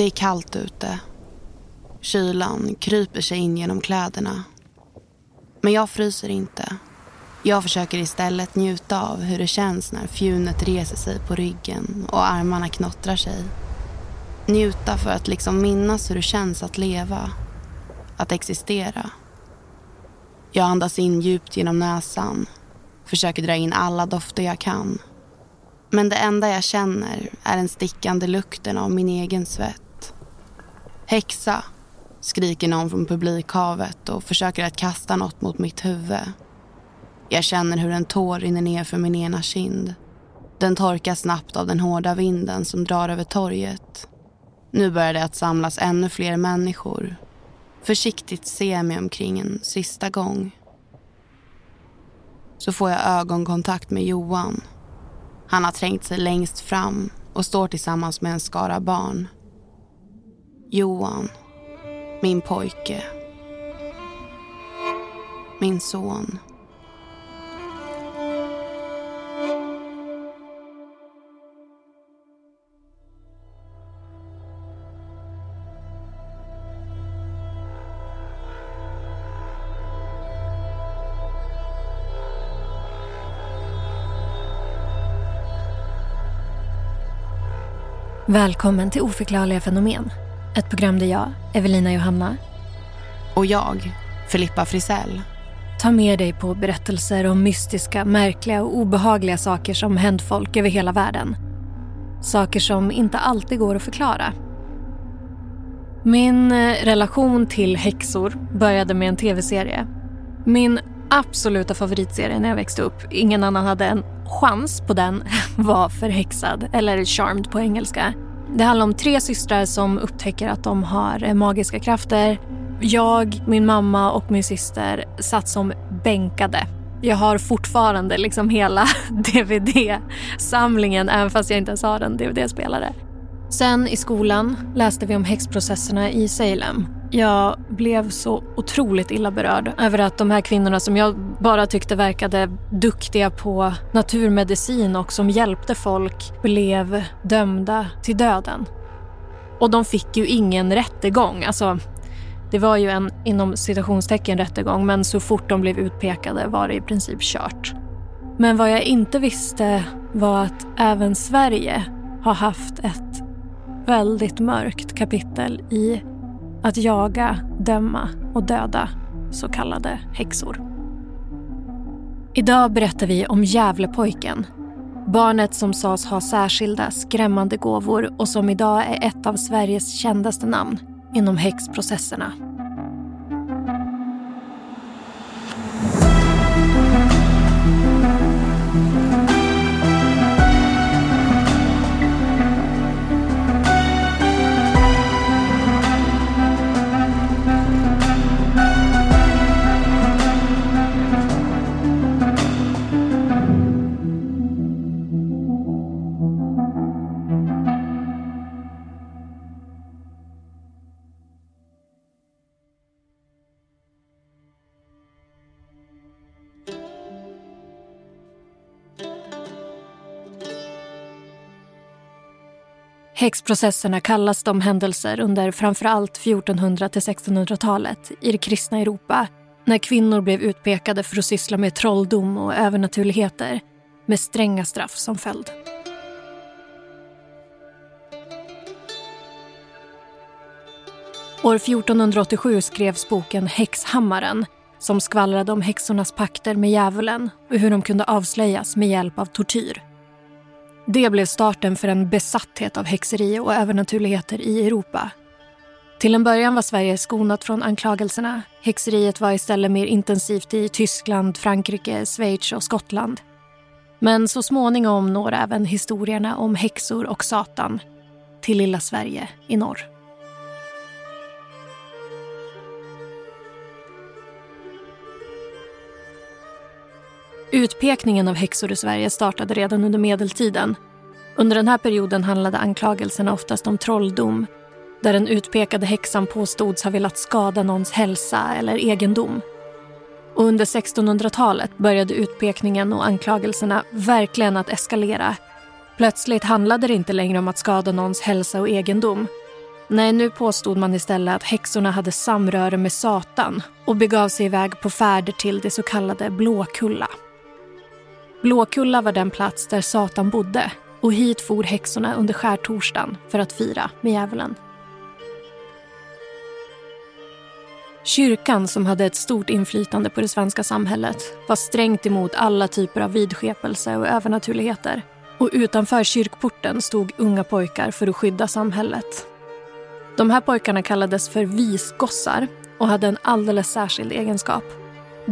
Det är kallt ute. Kylan kryper sig in genom kläderna. Men jag fryser inte. Jag försöker istället njuta av hur det känns när fjunet reser sig på ryggen och armarna knottrar sig. Njuta för att liksom minnas hur det känns att leva. Att existera. Jag andas in djupt genom näsan. Försöker dra in alla dofter jag kan. Men det enda jag känner är den stickande lukten av min egen svett. Häxa, skriker någon från publikhavet och försöker att kasta något mot mitt huvud. Jag känner hur en tår rinner ner för min ena kind. Den torkar snabbt av den hårda vinden som drar över torget. Nu börjar det att samlas ännu fler människor. Försiktigt ser jag mig omkring en sista gång. Så får jag ögonkontakt med Johan. Han har trängt sig längst fram och står tillsammans med en skara barn. Johan, min pojke. Min son. Välkommen till Oförklarliga fenomen. Ett program där jag, Evelina Johanna och jag, Filippa Frisell tar med dig på berättelser om mystiska, märkliga och obehagliga saker som hänt folk över hela världen. Saker som inte alltid går att förklara. Min eh, relation till häxor började med en tv-serie. Min absoluta favoritserie när jag växte upp, ingen annan hade en chans på den, var Förhäxad, eller Charmed på engelska. Det handlar om tre systrar som upptäcker att de har eh, magiska krafter. Jag, min mamma och min syster satt som bänkade. Jag har fortfarande liksom hela DVD-samlingen även fast jag inte ens har en DVD-spelare. Sen i skolan läste vi om häxprocesserna i Salem. Jag blev så otroligt illa berörd över att de här kvinnorna som jag bara tyckte verkade duktiga på naturmedicin och som hjälpte folk blev dömda till döden. Och de fick ju ingen rättegång. Alltså, det var ju en inom citationstecken rättegång men så fort de blev utpekade var det i princip kört. Men vad jag inte visste var att även Sverige har haft ett väldigt mörkt kapitel i att jaga, döma och döda så kallade häxor. Idag berättar vi om Gävlepojken. Barnet som sades ha särskilda skrämmande gåvor och som idag är ett av Sveriges kändaste namn inom häxprocesserna. Häxprocesserna kallas de händelser under framförallt 1400 till 1600-talet i det kristna Europa när kvinnor blev utpekade för att syssla med trolldom och övernaturligheter med stränga straff som följd. År 1487 skrevs boken Häxhammaren som skvallrade om häxornas pakter med djävulen och hur de kunde avslöjas med hjälp av tortyr. Det blev starten för en besatthet av häxeri och övernaturligheter i Europa. Till en början var Sverige skonat från anklagelserna. Häxeriet var istället mer intensivt i Tyskland, Frankrike, Schweiz och Skottland. Men så småningom når även historierna om häxor och Satan till lilla Sverige i norr. Utpekningen av häxor i Sverige startade redan under medeltiden. Under den här perioden handlade anklagelserna oftast om trolldom där den utpekade häxan påstods ha velat skada någons hälsa eller egendom. Och under 1600-talet började utpekningen och anklagelserna verkligen att eskalera. Plötsligt handlade det inte längre om att skada någons hälsa och egendom. Nej, nu påstod man istället att häxorna hade samröre med Satan och begav sig iväg på färder till det så kallade Blåkulla. Blåkulla var den plats där Satan bodde och hit for häxorna under skärtorsdagen för att fira med djävulen. Kyrkan, som hade ett stort inflytande på det svenska samhället var strängt emot alla typer av vidskepelse och övernaturligheter. Och utanför kyrkporten stod unga pojkar för att skydda samhället. De här pojkarna kallades för visgossar och hade en alldeles särskild egenskap.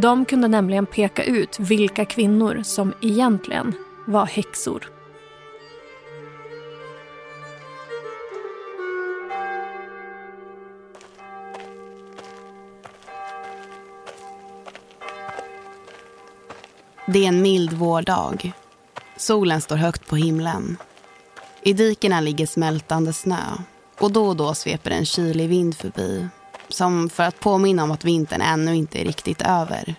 De kunde nämligen peka ut vilka kvinnor som egentligen var häxor. Det är en mild vårdag. Solen står högt på himlen. I dikena ligger smältande snö och då och då sveper en kylig vind förbi som för att påminna om att vintern ännu inte är riktigt över.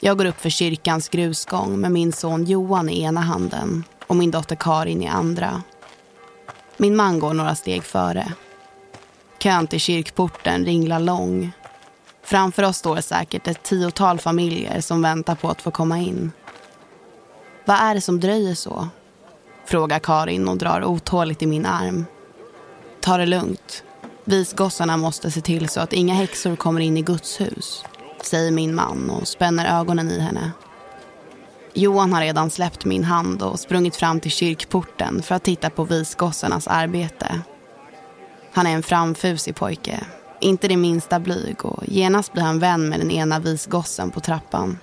Jag går upp för kyrkans grusgång med min son Johan i ena handen och min dotter Karin i andra. Min man går några steg före. Kön till kyrkporten ringlar lång. Framför oss står säkert ett tiotal familjer som väntar på att få komma in. Vad är det som dröjer så? Frågar Karin och drar otåligt i min arm. Ta det lugnt. Visgossarna måste se till så att inga häxor kommer in i Guds hus, säger min man och spänner ögonen i henne. Johan har redan släppt min hand och sprungit fram till kyrkporten för att titta på visgossarnas arbete. Han är en framfusig pojke, inte det minsta blyg och genast blir han vän med den ena visgossen på trappan.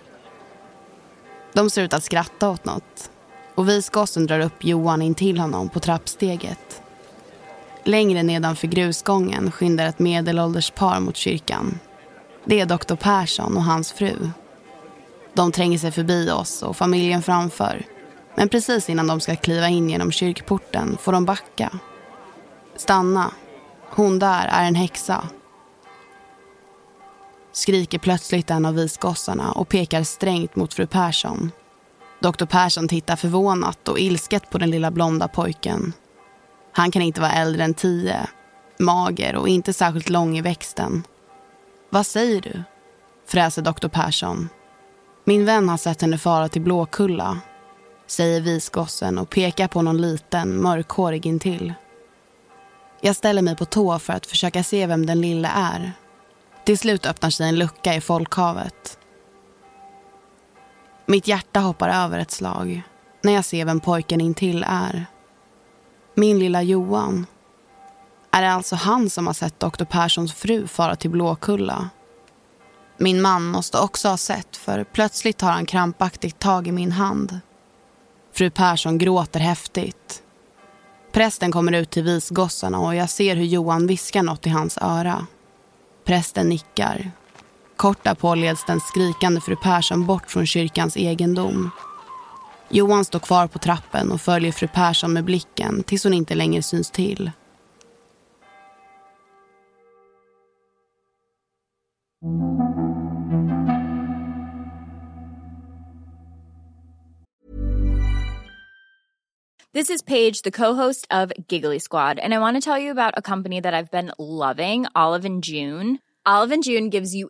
De ser ut att skratta åt något och visgossen drar upp Johan in till honom på trappsteget. Längre nedanför grusgången skyndar ett medelålders par mot kyrkan. Det är doktor Persson och hans fru. De tränger sig förbi oss och familjen framför. Men precis innan de ska kliva in genom kyrkporten får de backa. Stanna. Hon där är en häxa. Skriker plötsligt en av visgossarna och pekar strängt mot fru Persson. Doktor Persson tittar förvånat och ilsket på den lilla blonda pojken. Han kan inte vara äldre än tio, mager och inte särskilt lång i växten. Vad säger du? fräser doktor Persson. Min vän har sett henne fara till Blåkulla, säger visgossen och pekar på någon liten, mörkhårig intill. Jag ställer mig på tå för att försöka se vem den lilla är. Till slut öppnar sig en lucka i folkhavet. Mitt hjärta hoppar över ett slag när jag ser vem pojken intill är. Min lilla Johan. Är det alltså han som har sett doktor Perssons fru fara till Blåkulla? Min man måste också ha sett för plötsligt tar han krampaktigt tag i min hand. Fru Persson gråter häftigt. Prästen kommer ut till visgossarna och jag ser hur Johan viskar något i hans öra. Prästen nickar. Kort därpå leds den skrikande fru Persson bort från kyrkans egendom Johan står kvar på trappen och följer fru Persson med blicken tills hon inte längre syns till. This is Paige, the co-host of Giggly Squad, and I want to tell you about a company that I've been loving, Olive and June. Olive and June gives you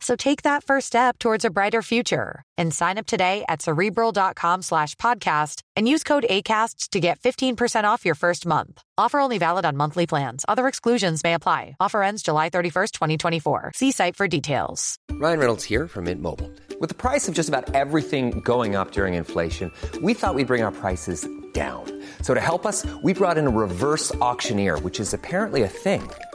So take that first step towards a brighter future and sign up today at cerebral.com slash podcast and use code ACasts to get 15% off your first month. Offer only valid on monthly plans. Other exclusions may apply. Offer ends July 31st, 2024. See site for details. Ryan Reynolds here from Mint Mobile. With the price of just about everything going up during inflation, we thought we'd bring our prices down. So to help us, we brought in a reverse auctioneer, which is apparently a thing.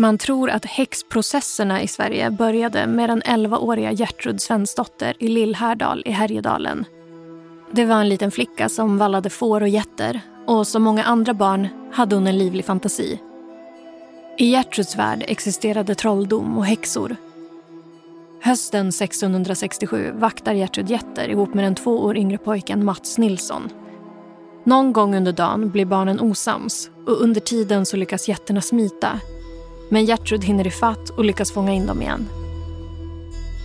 Man tror att häxprocesserna i Sverige började med den 11-åriga Gertrud Svensdotter i Lillhärdal i Härjedalen. Det var en liten flicka som vallade får och getter och som många andra barn hade hon en livlig fantasi. I Gertruds värld existerade trolldom och häxor. Hösten 1667 vaktar Gertrud getter ihop med den två år yngre pojken Mats Nilsson. Någon gång under dagen blir barnen osams och under tiden så lyckas getterna smita men Gertrud hinner ifatt och lyckas fånga in dem igen.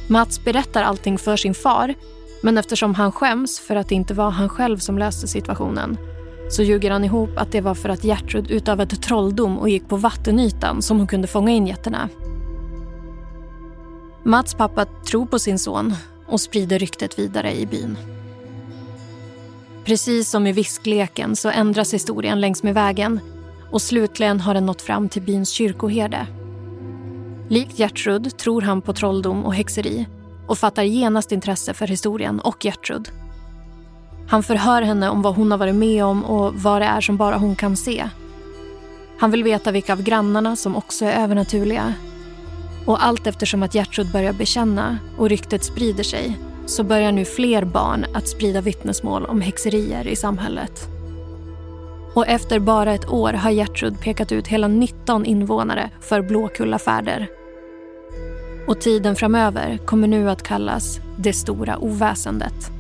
Mats berättar allting för sin far men eftersom han skäms för att det inte var han själv som löste situationen så ljuger han ihop att det var för att Gertrud utövade trolldom och gick på vattenytan som hon kunde fånga in getterna. Mats pappa tror på sin son och sprider ryktet vidare i byn. Precis som i viskleken så ändras historien längs med vägen och slutligen har den nått fram till byns kyrkoherde. Likt Gertrud tror han på trolldom och häxeri och fattar genast intresse för historien och Gertrud. Han förhör henne om vad hon har varit med om och vad det är som bara hon kan se. Han vill veta vilka av grannarna som också är övernaturliga. Och allt eftersom att Gertrud börjar bekänna och ryktet sprider sig så börjar nu fler barn att sprida vittnesmål om häxerier i samhället. Och efter bara ett år har Gertrud pekat ut hela 19 invånare för Blåkullafärder. Och tiden framöver kommer nu att kallas det stora oväsendet.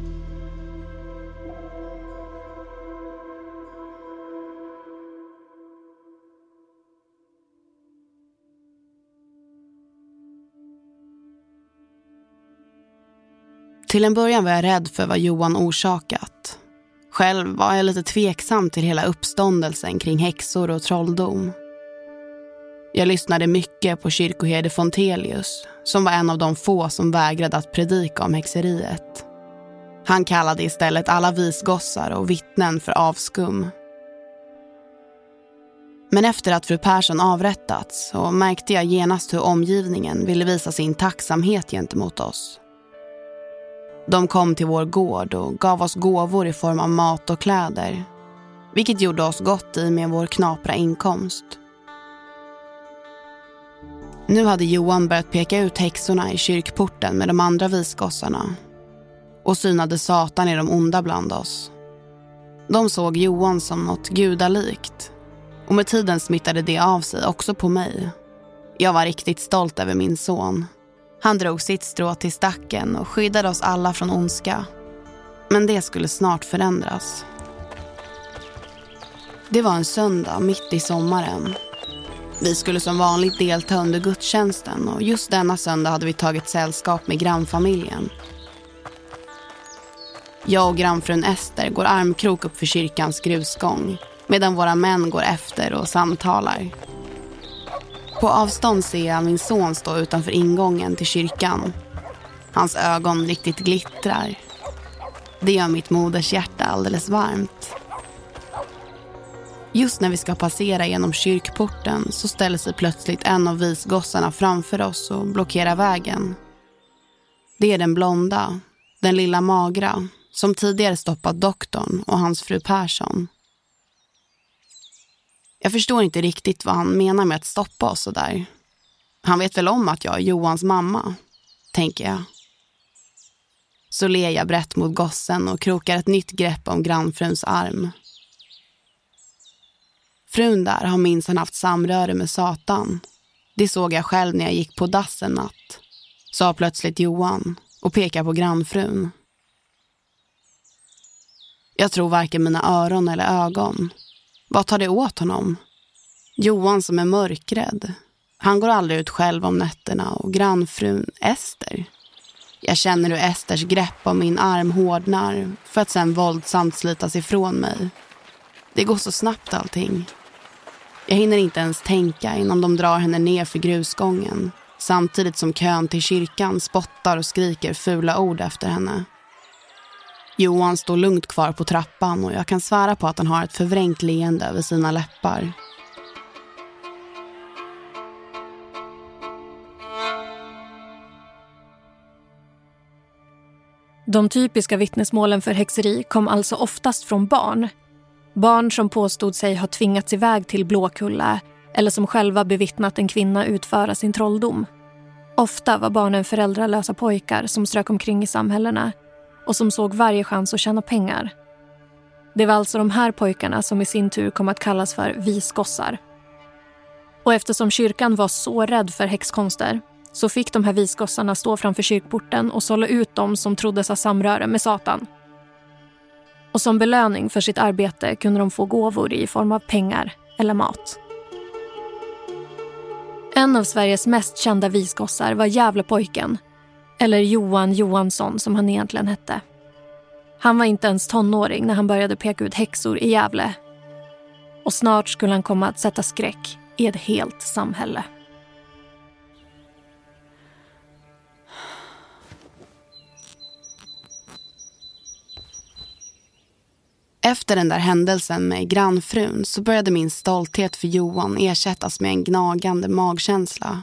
Till en början var jag rädd för vad Johan orsakat. Själv var jag lite tveksam till hela uppståndelsen kring häxor och trolldom. Jag lyssnade mycket på kyrkoherde Fontelius som var en av de få som vägrade att predika om häxeriet. Han kallade istället alla visgossar och vittnen för avskum. Men efter att fru Persson avrättats så märkte jag genast hur omgivningen ville visa sin tacksamhet gentemot oss. De kom till vår gård och gav oss gåvor i form av mat och kläder. Vilket gjorde oss gott i med vår knapra inkomst. Nu hade Johan börjat peka ut häxorna i kyrkporten med de andra visgossarna och synade Satan i de onda bland oss. De såg Johan som något gudalikt och med tiden smittade det av sig också på mig. Jag var riktigt stolt över min son. Han drog sitt strå till stacken och skyddade oss alla från ondska. Men det skulle snart förändras. Det var en söndag mitt i sommaren. Vi skulle som vanligt delta under gudstjänsten och just denna söndag hade vi tagit sällskap med grannfamiljen. Jag och grannfrun Ester går armkrok upp för kyrkans grusgång medan våra män går efter och samtalar. På avstånd ser jag min son stå utanför ingången till kyrkan. Hans ögon riktigt glittrar. Det gör mitt moders hjärta alldeles varmt. Just när vi ska passera genom kyrkporten så ställer sig plötsligt en av visgossarna framför oss och blockerar vägen. Det är den blonda, den lilla magra, som tidigare stoppat doktorn och hans fru Persson. Jag förstår inte riktigt vad han menar med att stoppa oss sådär. Han vet väl om att jag är Johans mamma, tänker jag. Så ler jag brett mot gossen och krokar ett nytt grepp om grannfruns arm. Frun där har minsann haft samröre med Satan. Det såg jag själv när jag gick på dass en natt. Sa plötsligt Johan och pekar på grannfrun. Jag tror varken mina öron eller ögon. Vad tar det åt honom? Johan som är mörkrädd. Han går aldrig ut själv om nätterna och grannfrun Ester. Jag känner hur Esters grepp om min arm hårdnar för att sen våldsamt slitas ifrån mig. Det går så snabbt allting. Jag hinner inte ens tänka innan de drar henne ner för grusgången samtidigt som kön till kyrkan spottar och skriker fula ord efter henne. Johan står lugnt kvar på trappan och jag kan svära på att han har ett förvrängt leende över sina läppar. De typiska vittnesmålen för häxeri kom alltså oftast från barn. Barn som påstod sig ha tvingats iväg till Blåkulla eller som själva bevittnat en kvinna utföra sin trolldom. Ofta var barnen föräldralösa pojkar som strök omkring i samhällena och som såg varje chans att tjäna pengar. Det var alltså de här pojkarna som i sin tur kom att kallas för visgossar. Och eftersom kyrkan var så rädd för häxkonster så fick de här visgossarna stå framför kyrkporten och sålla ut dem som troddes ha samröre med Satan. Och som belöning för sitt arbete kunde de få gåvor i form av pengar eller mat. En av Sveriges mest kända visgossar var Gävlepojken eller Johan Johansson som han egentligen hette. Han var inte ens tonåring när han började peka ut häxor i Gävle. Och snart skulle han komma att sätta skräck i ett helt samhälle. Efter den där händelsen med grannfrun så började min stolthet för Johan ersättas med en gnagande magkänsla.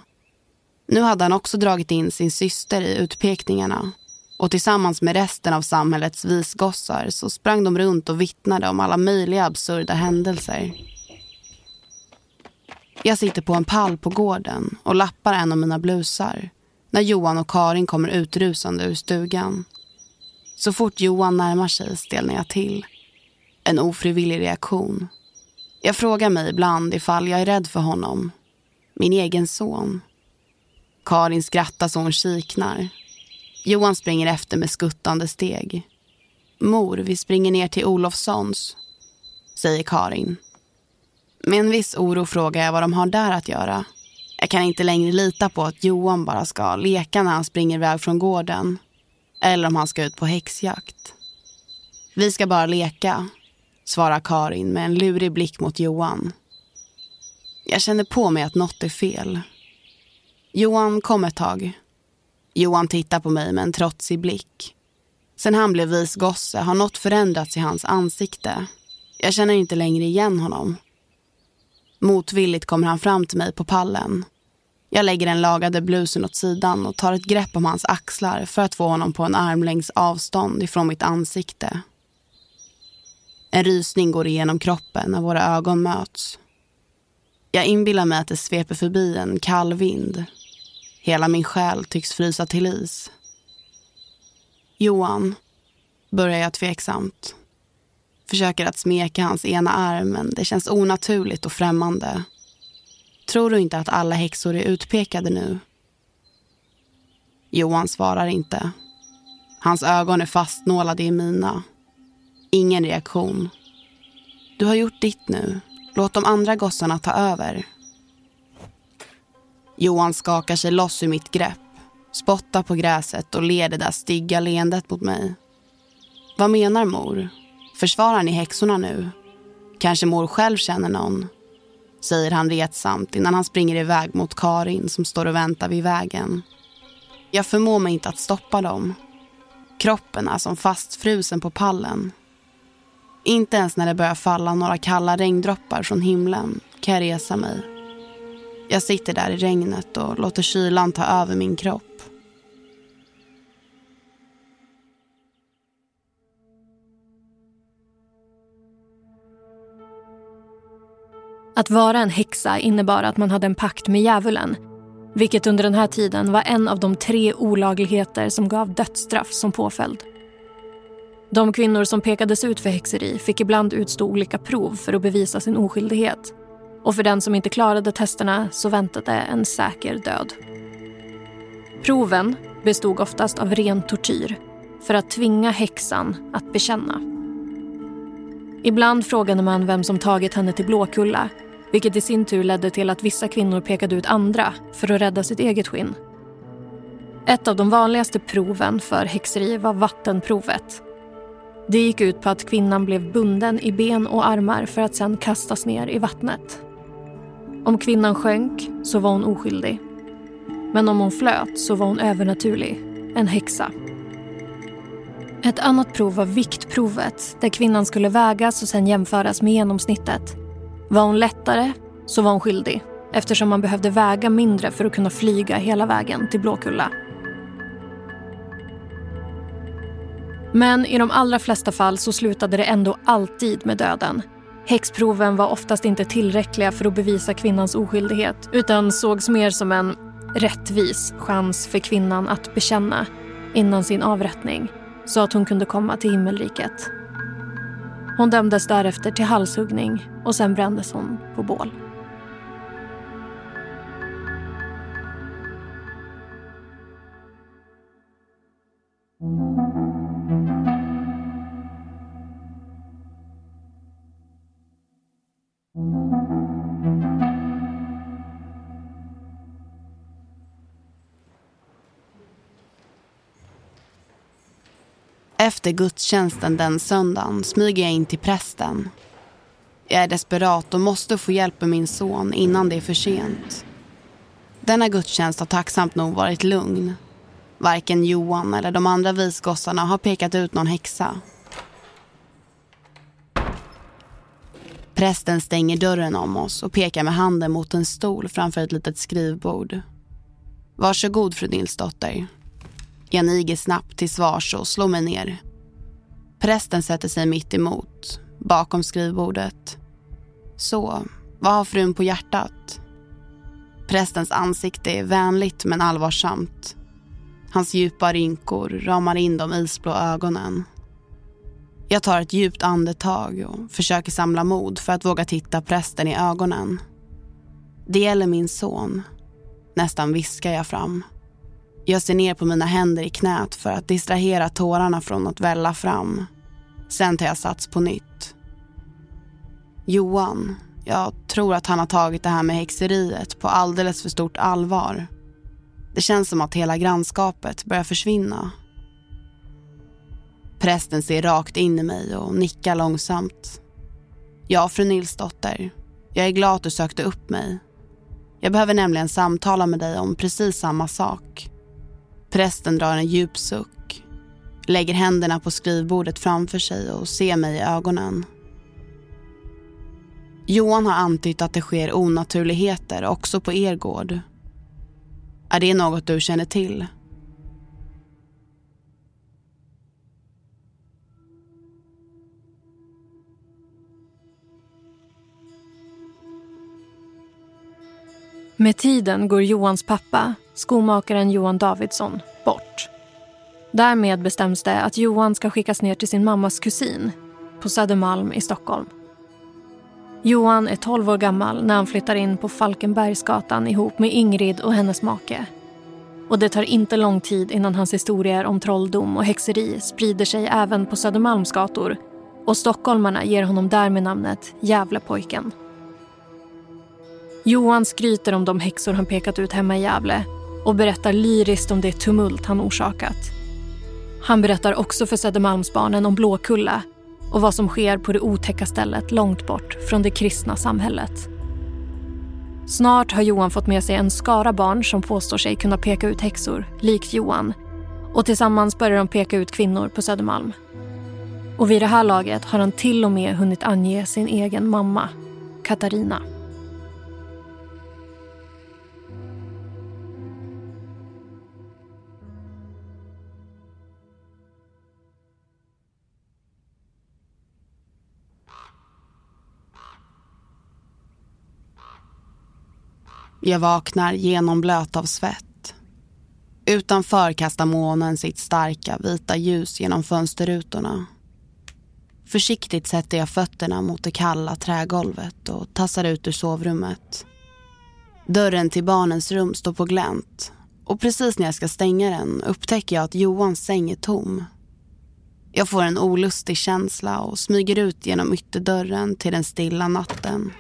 Nu hade han också dragit in sin syster i utpekningarna och tillsammans med resten av samhällets visgossar så sprang de runt och vittnade om alla möjliga absurda händelser. Jag sitter på en pall på gården och lappar en av mina blusar när Johan och Karin kommer utrusande ur stugan. Så fort Johan närmar sig stelnar jag till. En ofrivillig reaktion. Jag frågar mig ibland ifall jag är rädd för honom. Min egen son. Karin skrattar så hon kiknar. Johan springer efter med skuttande steg. Mor, vi springer ner till Olofssons, säger Karin. Med en viss oro frågar jag vad de har där att göra. Jag kan inte längre lita på att Johan bara ska leka när han springer iväg från gården. Eller om han ska ut på häxjakt. Vi ska bara leka, svarar Karin med en lurig blick mot Johan. Jag känner på mig att något är fel. Johan kom ett tag. Johan tittar på mig med en trotsig blick. Sen han blev visgosse har något förändrats i hans ansikte. Jag känner inte längre igen honom. Motvilligt kommer han fram till mig på pallen. Jag lägger den lagade blusen åt sidan och tar ett grepp om hans axlar för att få honom på en armlängds avstånd ifrån mitt ansikte. En rysning går igenom kroppen när våra ögon möts. Jag inbillar mig att det sveper förbi en kall vind. Hela min själ tycks frysa till is. Johan, börjar jag tveksamt. Försöker att smeka hans ena arm, men det känns onaturligt och främmande. Tror du inte att alla häxor är utpekade nu? Johan svarar inte. Hans ögon är fastnålade i mina. Ingen reaktion. Du har gjort ditt nu. Låt de andra gossarna ta över. Johan skakar sig loss ur mitt grepp, spottar på gräset och ler det där stygga leendet mot mig. Vad menar mor? Försvarar ni häxorna nu? Kanske mor själv känner någon? Säger han retsamt innan han springer iväg mot Karin som står och väntar vid vägen. Jag förmår mig inte att stoppa dem. Kroppen är som fastfrusen på pallen. Inte ens när det börjar falla några kalla regndroppar från himlen kan jag resa mig. Jag sitter där i regnet och låter kylan ta över min kropp. Att vara en häxa innebar att man hade en pakt med djävulen vilket under den här tiden var en av de tre olagligheter som gav dödsstraff som påföljd. De kvinnor som pekades ut för häxeri fick ibland utstå olika prov för att bevisa sin oskyldighet. Och för den som inte klarade testerna så väntade en säker död. Proven bestod oftast av ren tortyr för att tvinga häxan att bekänna. Ibland frågade man vem som tagit henne till Blåkulla vilket i sin tur ledde till att vissa kvinnor pekade ut andra för att rädda sitt eget skinn. Ett av de vanligaste proven för häxeri var vattenprovet. Det gick ut på att kvinnan blev bunden i ben och armar för att sedan kastas ner i vattnet. Om kvinnan sjönk så var hon oskyldig. Men om hon flöt så var hon övernaturlig, en häxa. Ett annat prov var viktprovet där kvinnan skulle vägas och sen jämföras med genomsnittet. Var hon lättare så var hon skyldig eftersom man behövde väga mindre för att kunna flyga hela vägen till Blåkulla. Men i de allra flesta fall så slutade det ändå alltid med döden. Häxproven var oftast inte tillräckliga för att bevisa kvinnans oskyldighet utan sågs mer som en rättvis chans för kvinnan att bekänna innan sin avrättning så att hon kunde komma till himmelriket. Hon dömdes därefter till halshuggning och sen brändes hon på bål. Efter gudstjänsten den söndagen smyger jag in till prästen. Jag är desperat och måste få hjälp med min son innan det är för sent. Denna gudstjänst har tacksamt nog varit lugn. Varken Johan eller de andra visgossarna har pekat ut någon häxa. Prästen stänger dörren om oss och pekar med handen mot en stol framför ett litet skrivbord. Varsågod fru Nilsdotter, jag niger snabbt till svars och slår mig ner. Prästen sätter sig mitt emot, bakom skrivbordet. Så, vad har frun på hjärtat? Prästens ansikte är vänligt men allvarsamt. Hans djupa rynkor ramar in de isblå ögonen. Jag tar ett djupt andetag och försöker samla mod för att våga titta prästen i ögonen. Det gäller min son. Nästan viskar jag fram. Jag ser ner på mina händer i knät för att distrahera tårarna från att välla fram. Sen tar jag sats på nytt. Johan, jag tror att han har tagit det här med häxeriet på alldeles för stort allvar. Det känns som att hela grannskapet börjar försvinna. Prästen ser rakt in i mig och nickar långsamt. Ja, fru Nilsdotter. Jag är glad att du sökte upp mig. Jag behöver nämligen samtala med dig om precis samma sak. Prästen drar en djup suck, lägger händerna på skrivbordet framför sig och ser mig i ögonen. Johan har antytt att det sker onaturligheter också på er gård. Är det något du känner till? Med tiden går Johans pappa, skomakaren Johan Davidsson, bort. Därmed bestäms det att Johan ska skickas ner till sin mammas kusin på Södermalm i Stockholm. Johan är 12 år gammal när han flyttar in på Falkenbergsgatan ihop med Ingrid och hennes make. Och det tar inte lång tid innan hans historier om trolldom och häxeri sprider sig även på Södermalms gator och stockholmarna ger honom därmed namnet Gävlepojken. Johan skryter om de häxor han pekat ut hemma i Gävle och berättar lyriskt om det tumult han orsakat. Han berättar också för Södermalmsbarnen om Blåkulla och vad som sker på det otäcka stället långt bort från det kristna samhället. Snart har Johan fått med sig en skara barn som påstår sig kunna peka ut häxor, likt Johan. Och tillsammans börjar de peka ut kvinnor på Södermalm. Och vid det här laget har han till och med hunnit ange sin egen mamma, Katarina. Jag vaknar genomblöt av svett. Utanför kastar månen sitt starka vita ljus genom fönsterrutorna. Försiktigt sätter jag fötterna mot det kalla trägolvet och tassar ut ur sovrummet. Dörren till barnens rum står på glänt och precis när jag ska stänga den upptäcker jag att Johans säng är tom. Jag får en olustig känsla och smyger ut genom ytterdörren till den stilla natten.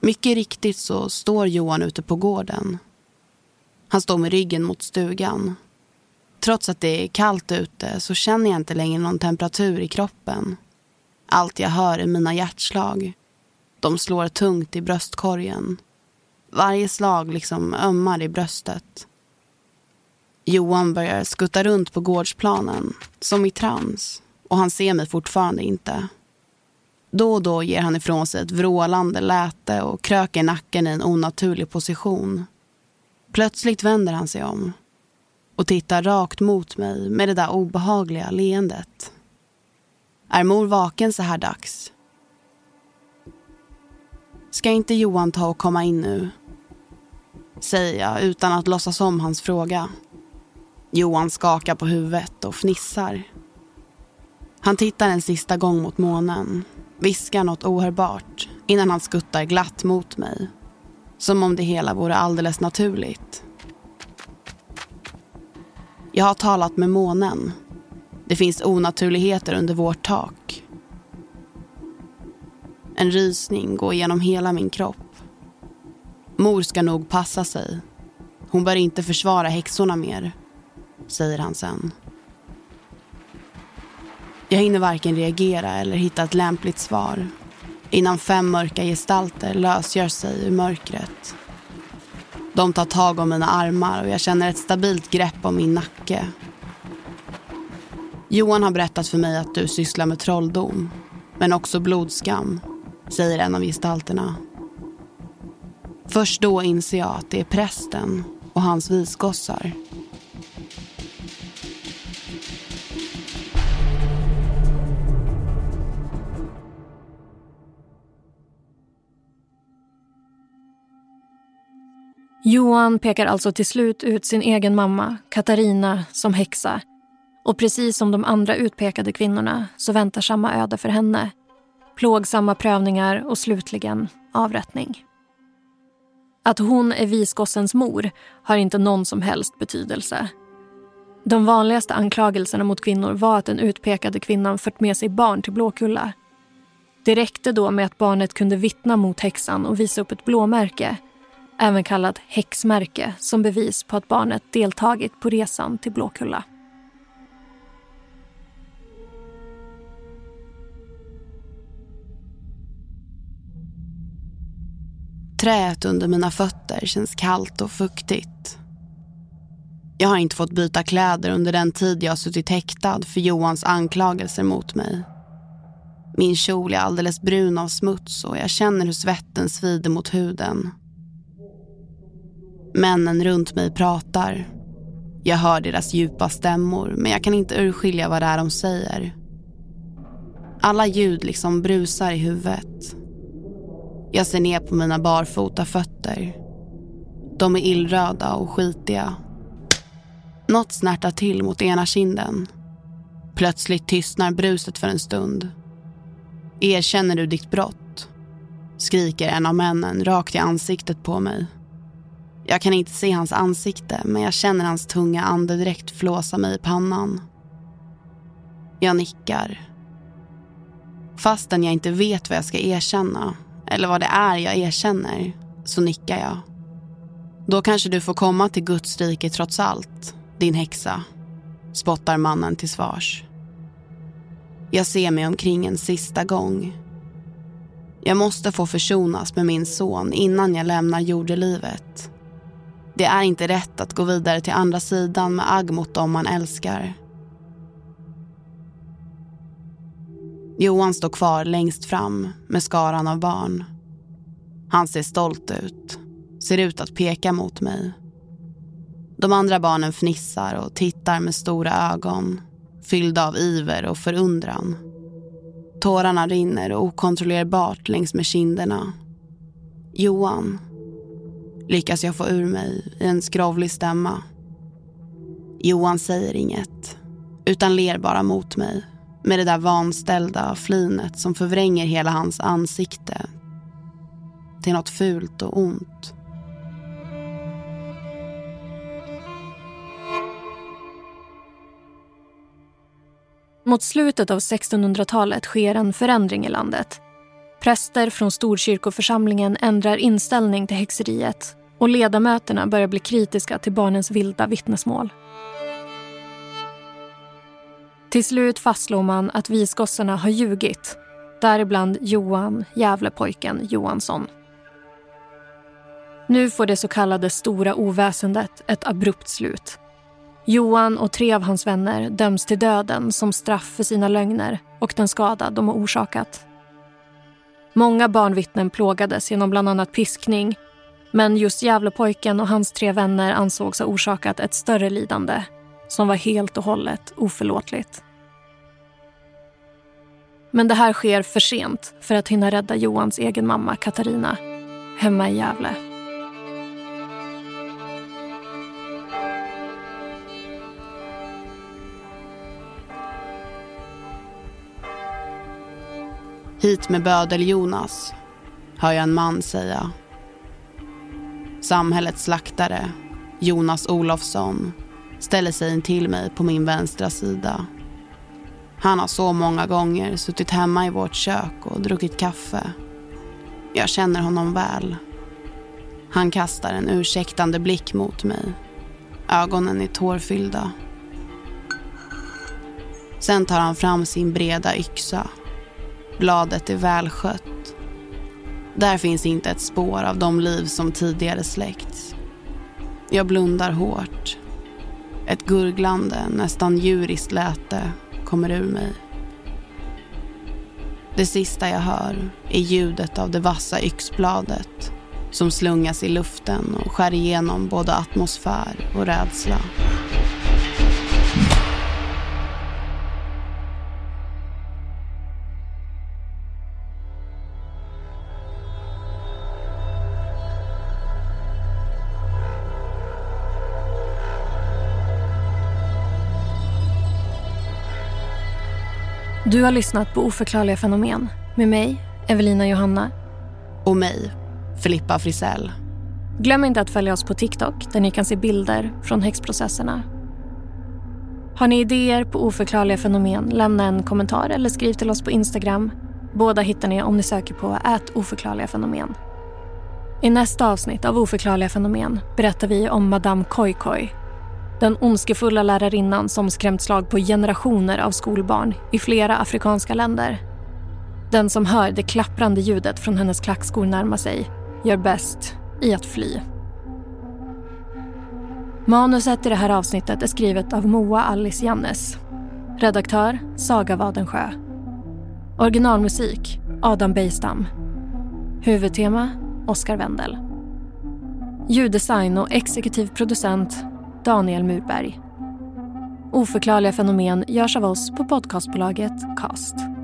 Mycket riktigt så står Johan ute på gården. Han står med ryggen mot stugan. Trots att det är kallt ute så känner jag inte längre någon temperatur i kroppen. Allt jag hör är mina hjärtslag. De slår tungt i bröstkorgen. Varje slag liksom ömmar i bröstet. Johan börjar skutta runt på gårdsplanen, som i trans. Och han ser mig fortfarande inte. Då och då ger han ifrån sig ett vrålande läte och kröker nacken i en onaturlig position. Plötsligt vänder han sig om och tittar rakt mot mig med det där obehagliga leendet. Är mor vaken så här dags? Ska inte Johan ta och komma in nu? Säger jag utan att låtsas om hans fråga. Johan skakar på huvudet och fnissar. Han tittar en sista gång mot månen viskar något ohörbart innan han skuttar glatt mot mig. Som om det hela vore alldeles naturligt. Jag har talat med månen. Det finns onaturligheter under vårt tak. En rysning går genom hela min kropp. Mor ska nog passa sig. Hon bör inte försvara häxorna mer, säger han sen. Jag hinner varken reagera eller hitta ett lämpligt svar innan fem mörka gestalter lösgör sig ur mörkret. De tar tag om mina armar och jag känner ett stabilt grepp om min nacke. Johan har berättat för mig att du sysslar med trolldom, men också blodskam, säger en av gestalterna. Först då inser jag att det är prästen och hans visgossar Johan pekar alltså till slut ut sin egen mamma, Katarina, som häxa. Och precis som de andra utpekade kvinnorna så väntar samma öde för henne. Plågsamma prövningar och slutligen avrättning. Att hon är visgossens mor har inte någon som helst betydelse. De vanligaste anklagelserna mot kvinnor var att den utpekade kvinnan fört med sig barn till Blåkulla. Det räckte då med att barnet kunde vittna mot häxan och visa upp ett blåmärke även kallat häxmärke, som bevis på att barnet deltagit på resan till Blåkulla. Träet under mina fötter känns kallt och fuktigt. Jag har inte fått byta kläder under den tid jag suttit häktad för Johans anklagelser mot mig. Min kjol är alldeles brun av smuts och jag känner hur svetten svider mot huden. Männen runt mig pratar. Jag hör deras djupa stämmor men jag kan inte urskilja vad det är de säger. Alla ljud liksom brusar i huvudet. Jag ser ner på mina barfota fötter. De är illröda och skitiga. Något snärtar till mot ena kinden. Plötsligt tystnar bruset för en stund. Erkänner du ditt brott? Skriker en av männen rakt i ansiktet på mig. Jag kan inte se hans ansikte men jag känner hans tunga andedräkt flåsa mig i pannan. Jag nickar. Fastän jag inte vet vad jag ska erkänna eller vad det är jag erkänner så nickar jag. Då kanske du får komma till Guds rike trots allt, din häxa, spottar mannen till svars. Jag ser mig omkring en sista gång. Jag måste få försonas med min son innan jag lämnar jordelivet. Det är inte rätt att gå vidare till andra sidan med agg mot dem man älskar. Johan står kvar längst fram med skaran av barn. Han ser stolt ut, ser ut att peka mot mig. De andra barnen fnissar och tittar med stora ögon fyllda av iver och förundran. Tårarna rinner okontrollerbart längs med kinderna. Johan, lyckas jag få ur mig i en skrovlig stämma. Johan säger inget, utan ler bara mot mig med det där vanställda flinet som förvränger hela hans ansikte till något fult och ont. Mot slutet av 1600-talet sker en förändring i landet. Präster från Storkyrkoförsamlingen ändrar inställning till häxeriet och ledamöterna börjar bli kritiska till barnens vilda vittnesmål. Till slut fastslår man att visgossarna har ljugit. Däribland Johan, Gävlepojken Johansson. Nu får det så kallade stora oväsendet ett abrupt slut. Johan och tre av hans vänner döms till döden som straff för sina lögner och den skada de har orsakat. Många barnvittnen plågades genom bland annat piskning men just Gävlepojken och hans tre vänner ansågs ha orsakat ett större lidande som var helt och hållet oförlåtligt. Men det här sker för sent för att hinna rädda Johans egen mamma Katarina hemma i Gävle. Hit med bödel Jonas, hör jag en man säga. Samhällets slaktare, Jonas Olofsson, ställer sig in till mig på min vänstra sida. Han har så många gånger suttit hemma i vårt kök och druckit kaffe. Jag känner honom väl. Han kastar en ursäktande blick mot mig. Ögonen är tårfyllda. Sen tar han fram sin breda yxa Bladet är välskött. Där finns inte ett spår av de liv som tidigare släckts. Jag blundar hårt. Ett gurglande, nästan djuriskt läte kommer ur mig. Det sista jag hör är ljudet av det vassa yxbladet som slungas i luften och skär igenom både atmosfär och rädsla. Du har lyssnat på Oförklarliga fenomen med mig, Evelina Johanna. Och mig, Filippa Frisell. Glöm inte att följa oss på TikTok där ni kan se bilder från häxprocesserna. Har ni idéer på oförklarliga fenomen, lämna en kommentar eller skriv till oss på Instagram. Båda hittar ni om ni söker på ät oförklarliga fenomen. I nästa avsnitt av Oförklarliga fenomen berättar vi om Madame Koi Koi den ondskefulla lärarinnan som skrämt slag på generationer av skolbarn i flera afrikanska länder. Den som hör det klapprande ljudet från hennes klackskor närma sig gör bäst i att fly. Manuset i det här avsnittet är skrivet av Moa Alice Jannes. Redaktör Saga Wadensjö. Originalmusik Adam Bejstam. Huvudtema Oscar Wendel. Ljuddesign och exekutiv producent Daniel Murberg. Oförklarliga fenomen görs av oss på podcastbolaget Cast.